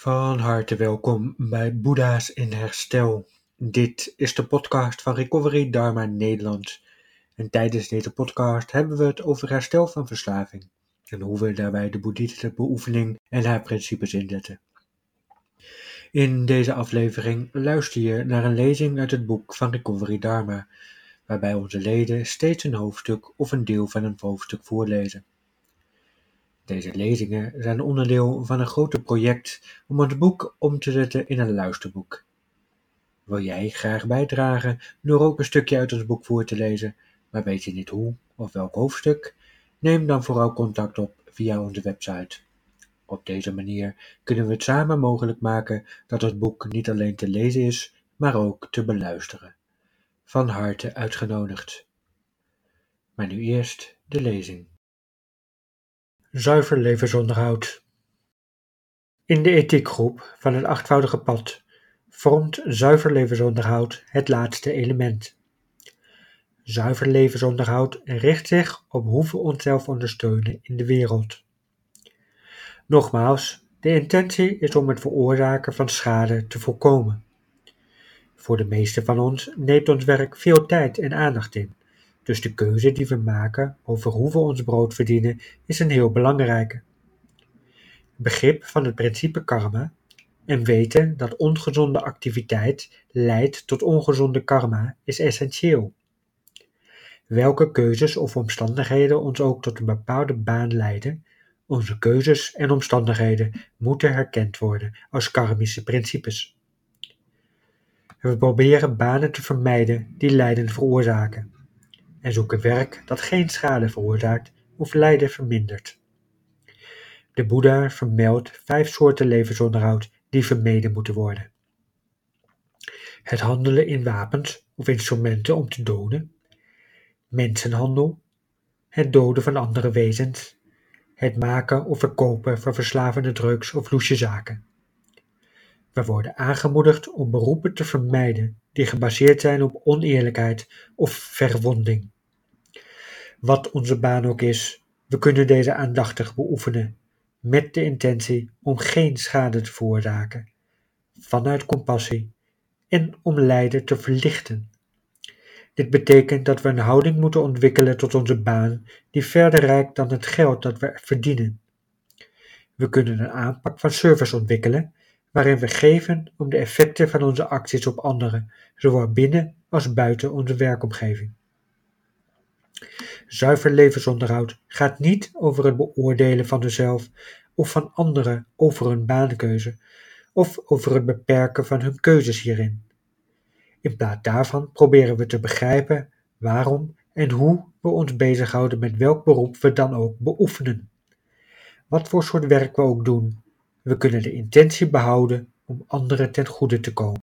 Van harte welkom bij Boeddha's in Herstel. Dit is de podcast van Recovery Dharma Nederland. En tijdens deze podcast hebben we het over herstel van verslaving en hoe we daarbij de boeddhistische beoefening en haar principes inzetten. In deze aflevering luister je naar een lezing uit het boek van Recovery Dharma, waarbij onze leden steeds een hoofdstuk of een deel van een hoofdstuk voorlezen. Deze lezingen zijn onderdeel van een groter project om het boek om te zetten in een luisterboek. Wil jij graag bijdragen door ook een stukje uit ons boek voor te lezen, maar weet je niet hoe of welk hoofdstuk? Neem dan vooral contact op via onze website. Op deze manier kunnen we het samen mogelijk maken dat het boek niet alleen te lezen is, maar ook te beluisteren. Van harte uitgenodigd. Maar nu eerst de lezing. Zuiver levensonderhoud. In de ethiekgroep van het achtvoudige pad vormt zuiver levensonderhoud het laatste element. Zuiver levensonderhoud richt zich op hoe we onszelf ondersteunen in de wereld. Nogmaals, de intentie is om het veroorzaken van schade te voorkomen. Voor de meeste van ons neemt ons werk veel tijd en aandacht in. Dus de keuze die we maken over hoe we ons brood verdienen is een heel belangrijke. Begrip van het principe karma en weten dat ongezonde activiteit leidt tot ongezonde karma is essentieel. Welke keuzes of omstandigheden ons ook tot een bepaalde baan leiden, onze keuzes en omstandigheden moeten herkend worden als karmische principes. We proberen banen te vermijden die lijden veroorzaken en zoeken werk dat geen schade veroorzaakt of lijden vermindert. De Boeddha vermeldt vijf soorten levensonderhoud die vermeden moeten worden. Het handelen in wapens of instrumenten om te doden, mensenhandel, het doden van andere wezens, het maken of verkopen van verslavende drugs of loesje zaken. We worden aangemoedigd om beroepen te vermijden die gebaseerd zijn op oneerlijkheid of verwonding. Wat onze baan ook is, we kunnen deze aandachtig beoefenen, met de intentie om geen schade te veroorzaken, vanuit compassie en om lijden te verlichten. Dit betekent dat we een houding moeten ontwikkelen tot onze baan die verder reikt dan het geld dat we verdienen. We kunnen een aanpak van service ontwikkelen waarin we geven om de effecten van onze acties op anderen, zowel binnen als buiten onze werkomgeving. Zuiver levensonderhoud gaat niet over het beoordelen van jezelf of van anderen over hun baankeuze of over het beperken van hun keuzes hierin. In plaats daarvan proberen we te begrijpen waarom en hoe we ons bezighouden met welk beroep we dan ook beoefenen. Wat voor soort werk we ook doen, we kunnen de intentie behouden om anderen ten goede te komen.